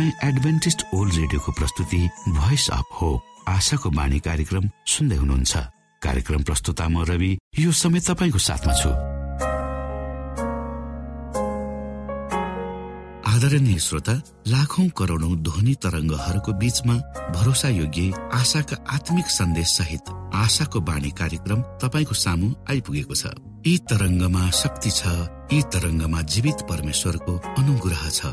तपाईँ Adventist world रेडियोको प्रस्तुति भोइस अफ होप आशाको बाणी कार्यक्रम सुन्दै हुनुहुन्छ। कार्यक्रम प्रस्तुता म रवि यो समय तपाईँको साथमा छु। आदरणीय श्रोता लाखौं करोडौं ध्वनि तरङ्गहरूको बीचमा भरोसा योग्य आशाका आत्मिक सन्देश सहित आशाको बाणी कार्यक्रम तपाईँको सामु आइपुगेको छ। यी तरङ्गमा शक्ति छ यी तरङ्गमा जीवित परमेश्वरको अनुग्रह छ।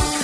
walk.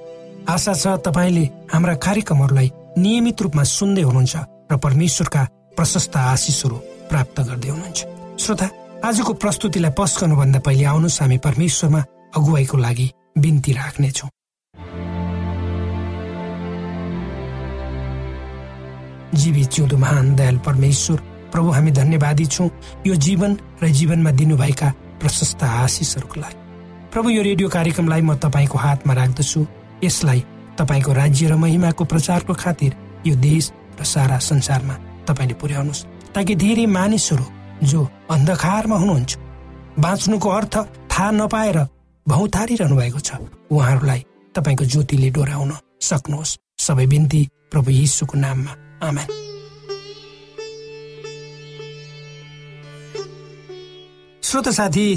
आशा छ तपाईँले हाम्रा कार्यक्रमहरूलाई नियमित रूपमा सुन्दै हुनुहुन्छ र परमेश्वरका प्रशस्त आशिषहरू प्राप्त गर्दै हुनुहुन्छ। श्रोता आजको प्रस्तुतिलाई पस गर्नुभन्दा पहिले आउनुहोस् हामी परमेश्वरमा अगुवाईको लागि बिन्ती राख्नेछौँ। जीवी चिउँदो महान दयाल परमेश्वर प्रभु हामी धन्यवादी छौँ यो जीवन र जीवनमा दिनुभएका प्रशस्त आशिषहरूको लागि। प्रभु यो रेडियो कार्यक्रमलाई म तपाईँको हातमा राख्दछु। यसलाई तपाईँको राज्य र महिमाको प्रचारको खातिर यो देश र सारा संसारमा तपाईँले पुर्याउनुहोस् ताकि धेरै मानिसहरू जो अन्धकारमा हुनुहुन्छ बाँच्नुको अर्थ थाहा नपाएर भौतारिरहनु भएको छ। उहाँहरूलाई तपाईँको ज्योतिले डोराउन सक्नुहोस्। सबै बिन्ती प्रभु यीशुको नाममा। आमेन। श्रोत साथी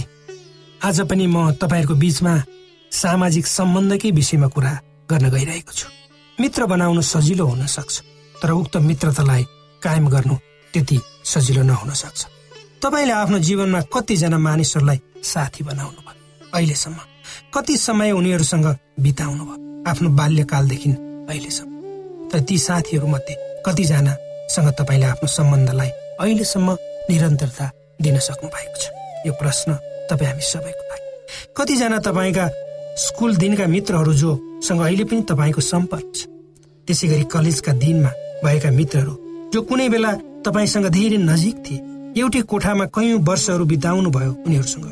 आज पनि म तपाईँहरूको बिचमा सामाजिक सम्बन्धकै विषयमा कुरा गर्न गइरहेको छु। मित्र बनाउनु सजिलो हुन सक्छ तर उक्त मित्रतालाई कायम गर्नु त्यति सजिलो नहुन सक्छ। तपाईँले आफ्नो जीवनमा कतिजना मानिसहरूलाई साथी बनाउनु भयो अहिलेसम्म कति समय उनीहरूसँग बिताउनु भयो आफ्नो बाल्यकालदेखि अहिलेसम्म। तर ती साथीहरू मध्ये कतिजनासँग तपाईँले आफ्नो सम्बन्धलाई अहिलेसम्म निरन्तरता दिन सक्नु भएको छ? यो प्रश्न तपाईँ हामी सबैको लागि। कतिजना तपाईँका स्कुल दिनका मित्रहरू जोसँग अहिले पनि तपाईँको सम्पर्क छ। त्यसै गरी कलेजका दिनमा भएका मित्रहरू जो कुनै बेला तपाईँसँग धेरै नजिक थिए एउटै कोठामा कैयौँ वर्षहरू बिताउनु भयो उनीहरूसँग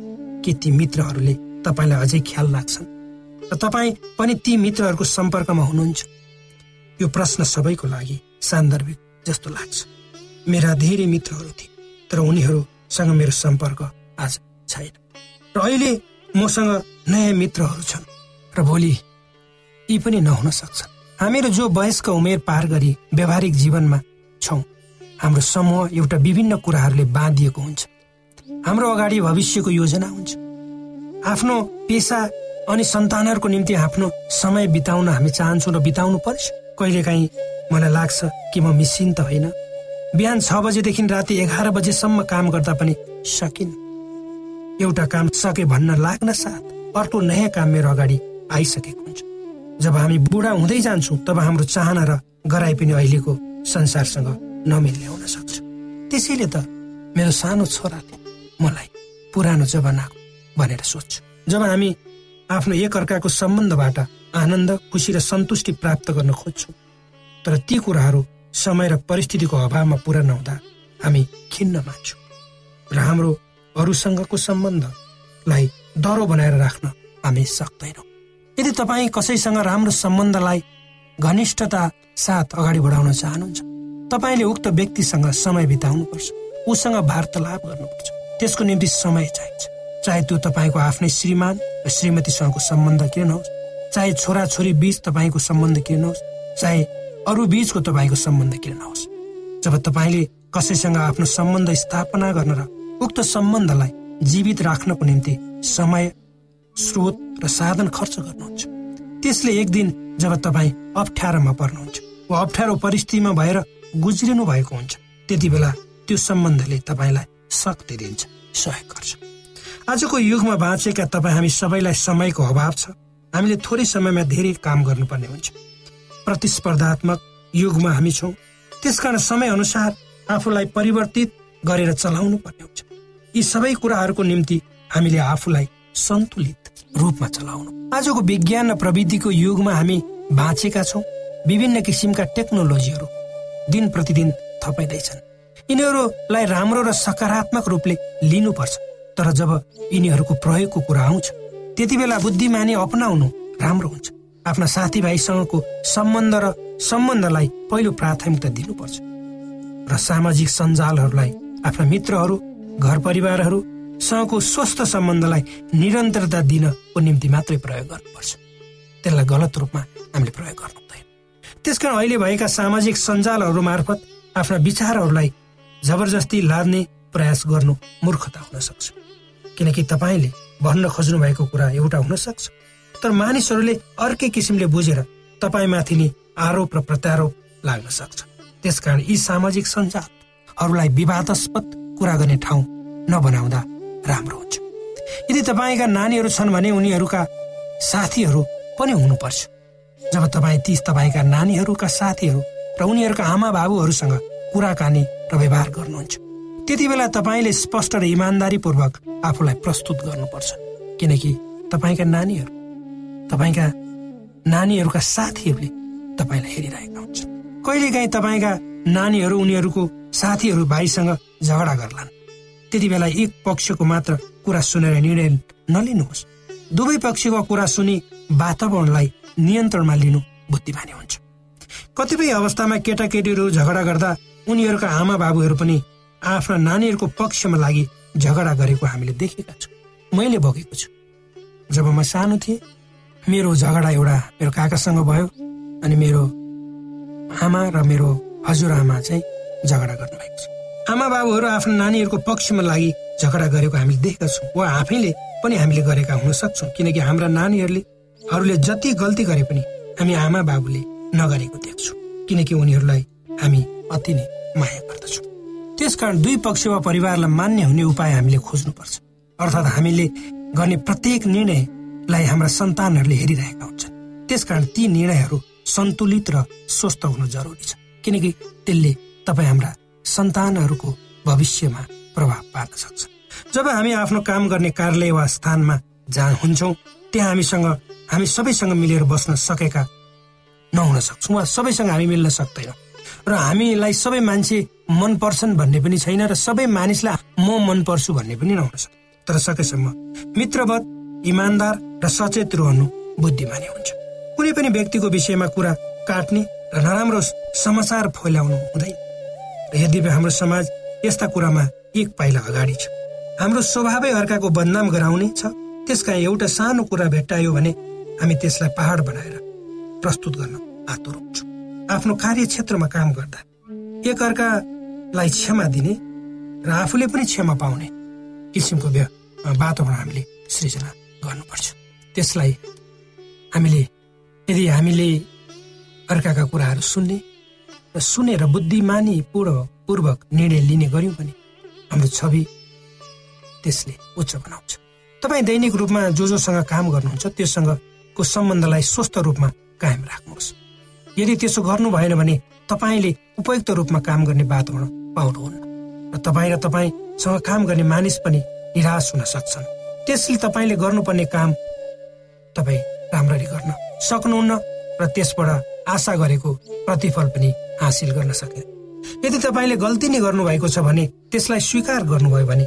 के ती मित्रहरूले तपाईँलाई अझै ख्याल लाग्छन् र तपाईँ पनि ती मित्रहरूको सम्पर्कमा हुनुहुन्छ? यो प्रश्न सबैको लागि सान्दर्भिक जस्तो लाग्छ। मेरा धेरै मित्रहरू थिए तर उनीहरूसँग मेरो सम्पर्क आज छैन। र अहिले मसँग नयाँ मित्रहरू छन्। र भोलि यी पनि नहुन सक्छन् हामीहरू जो वयस्क उमेर पार गरी व्यावहारिक जीवनमा छौँ हाम्रो समूह एउटा विभिन्न कुराहरूले बाँधिएको हुन्छ। हाम्रो अगाडि भविष्यको योजना हुन्छ। आफ्नो पेसा अनि सन्तानहरूको निम्ति आफ्नो समय बिताउन हामी चाहन्छौँ र बिताउनु पर्छ। कहिलेकाहीँ मलाई लाग्छ कि म मिसिन त होइन। बिहान छ बजेदेखि राति एघार बजेसम्म काम गर्दा पनि सकिन्। एउटा काम सके भन्न लाग्न साथ। अर्को नयाँ काम मेरो अगाडि आइसकेको हुन्छ। जब हामी बुढा हुँदै जान्छौँ तब हाम्रो चाहना र गराइ पनि अहिलेको संसारसँग नमिल्ने हुन सक्छ। त्यसैले त मेरो सानो छोराले मलाई पुरानो जमानाको भनेर सोध्छु। जब हामी आफ्नो एकअर्काको सम्बन्धबाट आनन्द खुसी र सन्तुष्टि प्राप्त गर्न खोज्छौँ तर ती कुराहरू समय र परिस्थितिको अभावमा पुरा नहुँदा हामी खिन्न मान्छौँ। र हाम्रो अरूसँगको सम्बन्धलाई डह्रो बनाएर राख्न हामी सक्दैनौँ। यदि तपाईँ कसैसँग राम्रो सम्बन्धलाई घनिष्ठता साथ अगाडि बढाउन चाहनुहुन्छ तपाईँले उक्त व्यक्तिसँग समय बिताउनुपर्छ। उसँग वार्तालाप गर्नुपर्छ। त्यसको निम्ति समय चाहिन्छ। चाहे त्यो तपाईँको आफ्नै श्रीमान र श्रीमतीसँगको सम्बन्ध किन नहोस् चाहे छोरा छोरी बीच तपाईँको सम्बन्ध किन नहोस् चाहे अरू बीचको तपाईँको सम्बन्ध किन नहोस्। जब तपाईँले कसैसँग आफ्नो सम्बन्ध स्थापना गर्न र उक्त सम्बन्धलाई जीवित राख्नको निम्ति समय स्रोत र साधन खर्च गर्नुहुन्छ। त्यसले एक दिन जब तपाईँ अप्ठ्यारोमा पर्नुहुन्छ वा अप्ठ्यारो परिस्थितिमा भएर गुज्रिनु भएको हुन्छ त्यति बेला त्यो सम्बन्धले तपाईँलाई शक्ति दिन्छ सहयोग गर्छ। आजको युगमा बाँचेका तपाईँ हामी सबैलाई समयको अभाव छ। हामीले थोरै समयमा धेरै काम गर्नुपर्ने हुन्छ। प्रतिस्पर्धात्मक युगमा हामी छौँ। त्यसकारण समय अनुसार आफूलाई परिवर्तित गरेर चलाउनु पर्ने हुन्छ। यी सबै कुराहरूको निम्ति हामीले आफूलाई सन्तुलित रूपमा चलाउनु। आजको विज्ञान र प्रविधिको युगमा हामी बाँचेका छौँ। विभिन्न किसिमका टेक्नोलोजीहरू दिन प्रतिदिन थपाइँदैछन्। यिनीहरूलाई राम्रो र सकारात्मक रूपले लिनुपर्छ। तर जब यिनीहरूको प्रयोगको कुरा आउँछ त्यति बेला बुद्धिमानी अपनाउनु राम्रो हुन्छ। आफ्ना साथीभाइसँगको सम्बन्ध र सम्बन्धलाई पहिलो प्राथमिकता दिनुपर्छ। र सामाजिक सञ्जालहरूलाई आफ्ना मित्रहरू घर परिवारहरूसँगको स्वस्थ सम्बन्धलाई निरन्तरता दिनको निम्ति मात्रै प्रयोग गर्नुपर्छ। त्यसलाई गलत रूपमा हामीले प्रयोग गर्नु हुँदैन त्यसकारण अहिले भएका सामाजिक सञ्जालहरू मार्फत आफ्ना विचारहरूलाई जबरजस्ती लाद्ने प्रयास गर्नु मूर्खता हुन सक्छ किनकि तपाईँले भन्न खोज्नु भएको कुरा एउटा हुन सक्छ तर मानिसहरूले अर्कै किसिमले बुझेर तपाईँमाथि नै आरोप र प्रत्यारोप लाग्न सक्छ। त्यसकारण यी सामाजिक सञ्जालहरूलाई विवादास्पद कुरा गर्ने ठाउँ नबनाउँदा राम्रो हुन्छ। यदि तपाईँका नानीहरू छन् भने उनीहरूका साथीहरू पनि हुनुपर्छ। जब तपाईँ ती तपाईँका नानीहरूका साथीहरू र उनीहरूका आमा बाबुहरूसँग कुराकानी र व्यवहार गर्नुहुन्छ त्यति बेला तपाईँले स्पष्ट र इमान्दारीपूर्वक आफूलाई प्रस्तुत गर्नुपर्छ। किनकि तपाईँका नानीहरू तपाईँका नानीहरूका साथीहरूले तपाईँलाई हेरिरहेका हुन्छन्। कहिलेकाहीँ तपाईँका नानीहरू उनीहरूको साथीहरू भाइसँग झगडा गर्लान्। त्यति बेला एक पक्षको मात्र कुरा सुनेर निर्णय नलिनुहोस्। दुवै पक्षको कुरा सुनि वातावरणलाई नियन्त्रणमा लिनु बुद्धिमानी हुन्छ। कतिपय अवस्थामा केटाकेटीहरू झगडा गर्दा उनीहरूका आमा बाबुहरू पनि आफ्ना नानीहरूको पक्षमा लागि झगडा गरेको हामीले देखेका छौँ। मैले भोगेको छु। जब म सानो थिएँ मेरो झगडा एउटा मेरो काकासँग भयो अनि मेरो आमा र मेरो हजुरआमा चाहिँ झगडा गर्नुभएको छ। आमा बाबुहरू आफ्नो नानीहरूको पक्षमा लागि झगडा गरेको हामीले देखेका छौँ वा आफैले पनि हामीले गरेका हुन सक्छौँ। किनकि हाम्रा नानीहरूले हरूले जति गल्ती गरे पनि हामी आमा बाबुले नगरेको देख्छौँ। किनकि उनीहरूलाई हामी अति नै माया गर्दछौँ। त्यसकारण दुई पक्ष वा परिवारलाई मान्य हुने उपाय हामीले खोज्नुपर्छ। अर्थात् हामीले गर्ने प्रत्येक निर्णयलाई हाम्रा सन्तानहरूले हेरिरहेका हुन्छन्। त्यसकारण ती निर्णयहरू सन्तुलित र स्वस्थ हुनु जरुरी छ। किनकि त्यसले तपाईँ हाम्रा सन्तानहरूको भविष्यमा प्रभाव पार्न सक्छ। जब हामी आफ्नो काम गर्ने कार्यालय वा स्थानमा जहाँ हुन्छौँ त्यहाँ हामीसँग हामी सबैसँग मिलेर बस्न सकेका नहुन सक्छौँ वा सबैसँग हामी मिल्न सक्दैनौँ। र हामीलाई सबै मान्छे मन पर्छन् भन्ने पनि छैन र सबै मानिसलाई म मन पर्छु भन्ने पनि नहुन सक्छ। तर सकेसम्म मित्रवत इमान्दार र सचेत रहनु बुद्धिमानी हुन्छ। कुनै पनि व्यक्तिको विषयमा कुरा काट्ने र नराम्रो समाचार फैलाउनु हुँदैन। यद्यपि हाम्रो समाज यस्ता कुरामा एक पाइला अगाडि छ। हाम्रो स्वभावै अर्काको बदनाम गराउने छ। त्यसका एउटा सानो कुरा भेट्टायो भने हामी त्यसलाई पहाड बनाएर प्रस्तुत गर्न आतुर हुन्छौँ। आफ्नो कार्यक्षेत्रमा काम गर्दा एक अर्कालाई क्षमा दिने र आफूले पनि क्षमा पाउने किसिमको वातावरण हामीले सृजना गर्नुपर्छ। त्यसलाई हामीले यदि हामीले अर्काका कुराहरू सुन्ने र सुनेर बुद्धिमानी पूर्व पूर्वक निर्णय लिने गऱ्यौँ भने हाम्रो छवि त्यसले उच्च बनाउँछ। तपाईँ दैनिक रूपमा जो जोसँग काम गर्नुहुन्छ त्योसँगको सम्बन्धलाई स्वस्थ रूपमा कायम राख्नुहोस्। यदि त्यसो गर्नु भएन भने तपाईँले उपयुक्त रूपमा काम गर्ने वातावरण पाउनुहुन्न र तपाईँ र तपाईँसँग काम गर्ने मानिस पनि निराश हुन सक्छन्। त्यसले तपाईँले गर्नुपर्ने काम तपाईँ राम्ररी गर्न सक्नुहुन्न र त्यसबाट आशा गरेको प्रतिफल पनि हासिल गर्न सके। यदि तपाईँले गल्ती नै गर्नुभएको छ भने त्यसलाई स्वीकार गर्नुभयो भने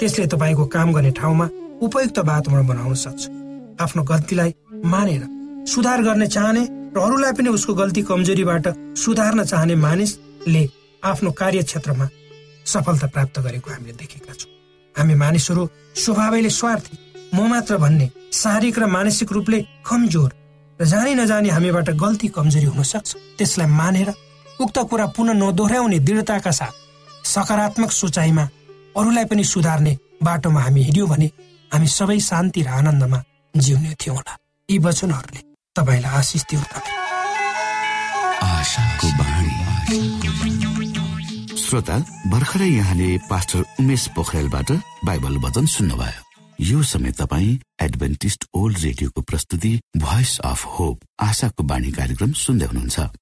त्यसले तपाईँको काम गर्ने ठाउँमा उपयुक्त वातावरण बनाउन सक्छ। आफ्नो गल्तीलाई मानेर सुधार गर्ने चाहने र अरूलाई पनि उसको गल्ती कमजोरीबाट सुधार्न चाहने मानिसले आफ्नो कार्यक्षेत्रमा सफलता प्राप्त गरेको हामीले देखेका छौँ। हामी मानिसहरू स्वभावैले स्वार्थी म मात्र भन्ने शारीरिक र मानसिक रूपले कमजोर र जानी नजानी हामीबाट गल्ती कमजोरी हुन सक्छ। त्यसलाई मानेर उक्त कुरा पुनः नदोहोऱ्याउने दृढताका साथ सकारात्मक सोचाइमा अरूलाई पनि सुधार्ने बाटोमा हामी हिँड्यौँ भने हामी सबै शान्ति र आनन्दमा जिउने थियौँ होला। यी वचनहरूले तपाईँलाई आशिष दिउँ श्रोता भर्खरै यहाँले पास्टर उमेश पोखरेलबाट बाइबल वचन सुन्नुभयो। यो समय तपाईँ एडभेन्टिस्ट ओल्ड रेडियोको प्रस्तुति भोइस अफ होप आशाको बाणी कार्यक्रम सुन्दै हुनुहुन्छ।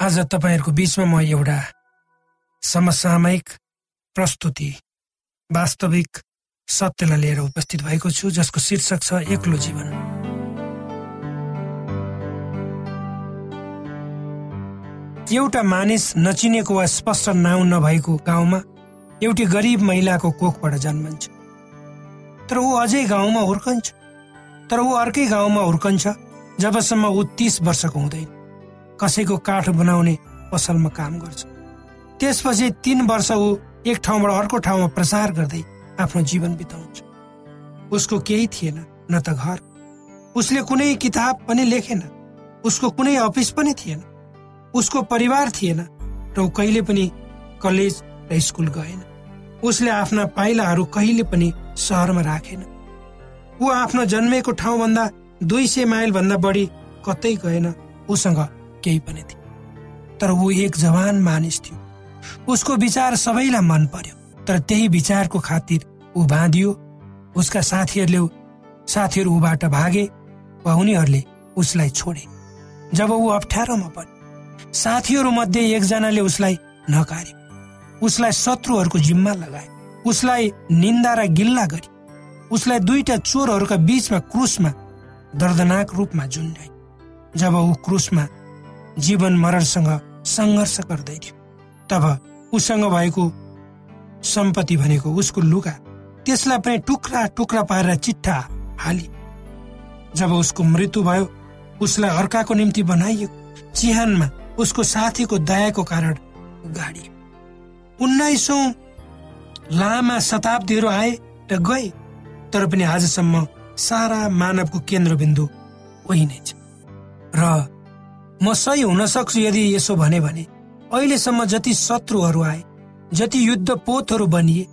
आज तपाईँहरूको बिचमा म एउटा समसामयिक प्रस्तुति वास्तविक सत्यलाई लिएर उपस्थित भएको छु जसको शीर्षक छ एक्लो जीवन। एउटा मानिस नचिनेको वा स्पष्ट नाउँ नभएको गाउँमा एउटी गरिब महिलाको कोखबाट जन्मन्छ। तर ऊ अझै गाउँमा हुर्कन्छ। तर ऊ अर्कै गाउँमा हुर्कन्छ जबसम्म ऊ तिस वर्षको हुँदैन। कसैको काठ बनाउने पसलमा काम गर्छ। त्यसपछि तीन वर्ष ऊ एक ठाउँबाट अर्को ठाउँमा प्रसार गर्दै आफ्नो जीवन बिताउँछ। उसको केही थिएन न त घर। उसले कुनै किताब पनि लेखेन उसको कुनै अफिस पनि थिएन उसको परिवार थिएन र ऊ कहिले पनि कलेज र स्कुल गएन। उसले आफ्ना पाइलाहरू कहिले पनि सहरमा राखेन। ऊ आफ्नो जन्मेको ठाउँभन्दा दुई सय माइल भन्दा बढी कतै गएन उसँग केही पनि थियो। तर ऊ एक जवान मानिस थियो। उसको विचार सबैलाई मन पर्यो। तर त्यही विचारको खातिर ऊ बाँधियो। उसका साथीहरूले साथीहरू ऊबाट भागे वा उनीहरूले उसलाई छोडे। जब ऊ अप्ठ्यारोमा परे साथीहरू मध्ये एकजनाले उसलाई नकारे। उसलाई शत्रुहरूको जिम्मा लगाए। उसलाई निन्दा र गिल्ला गरे। उसलाई दुईटा चोरहरूका बीचमा क्रुसमा दर्दनाक रूपमा झुन्डाए। जब ऊ क्रुसमा जीवन मरणसँग सङ्घर्ष गर्दै थियो। तब उसँग भएको सम्पत्ति भनेको उसको लुगा त्यसलाई पनि टुक्रा टुक्रा पारेर चिट्ठा हाली। जब उसको मृत्यु भयो उसलाई अर्काको निम्ति बनाइएको चिहानमा उसको साथीको दयाको कारण गाडी उन्नाइसौँ लामा शताब्दीहरू आए र गए तर पनि आजसम्म सारा मानवको केन्द्रबिन्दु उही नै छ। र म सही हुन सक्छु यदि यसो भने भने। अहिलेसम्म जति शत्रुहरू आए जति युद्ध पोतहरू बनिए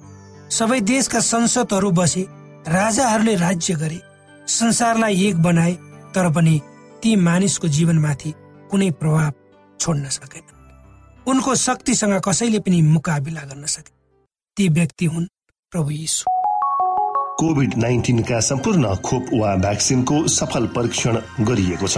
सबै देशका संसदहरू बसे राजाहरूले राज्य गरे संसारलाई एक बनाए तर पनि ती मानिसको जीवनमाथि कुनै प्रभाव छोड्न सकेन। उनको शक्तिसँग कसैले पनि मुकाबिला गर्न सके। ती व्यक्ति हुन् प्रभु यीशु। कोभिड नाइन्टिनका सम्पूर्ण खोप वा भ्याक्सिनको सफल परीक्षण गरिएको छ।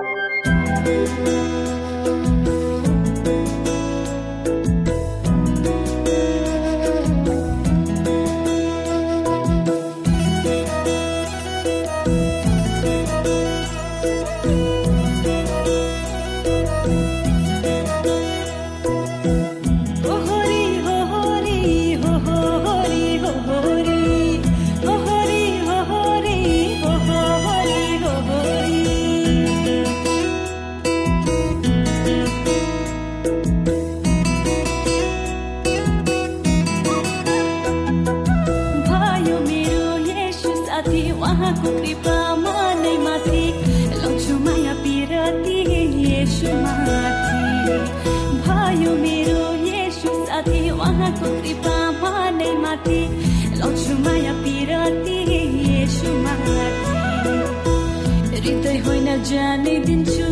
हृदय होइन जाने दिन्छु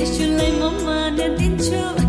यसुलाई म मान दिन्छु अल्ल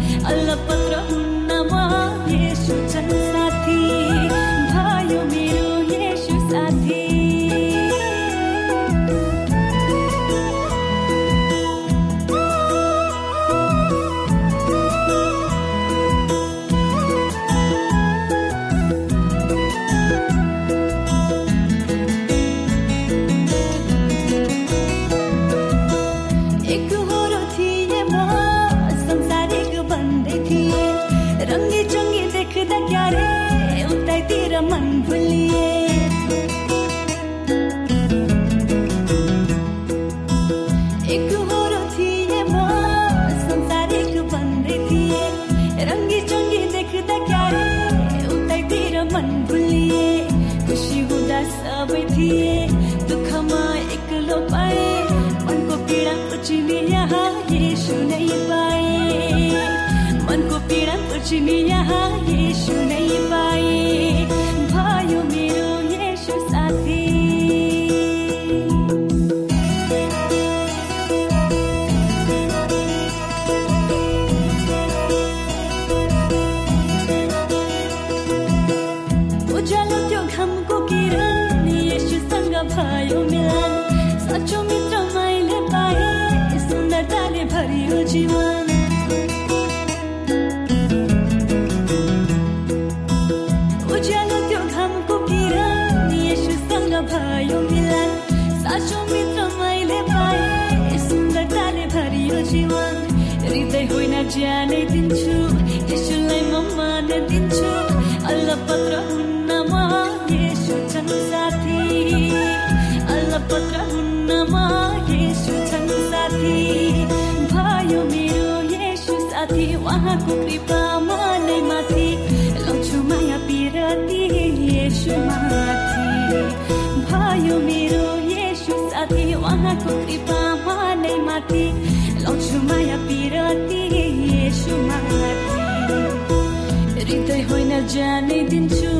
जाने दिन्छु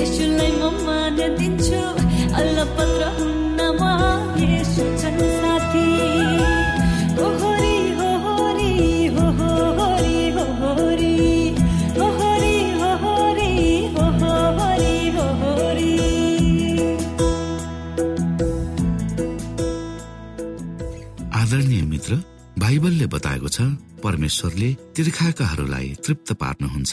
यसुलाई म मान दिन्छु अल्ल पत्र हुन्न यसु छन् साथी। आदरणीय मित्र बाइबलले बताएको छ परमेश्वरले तिर्खाकाहरूलाई तृप्त पार्नुहुन्छ।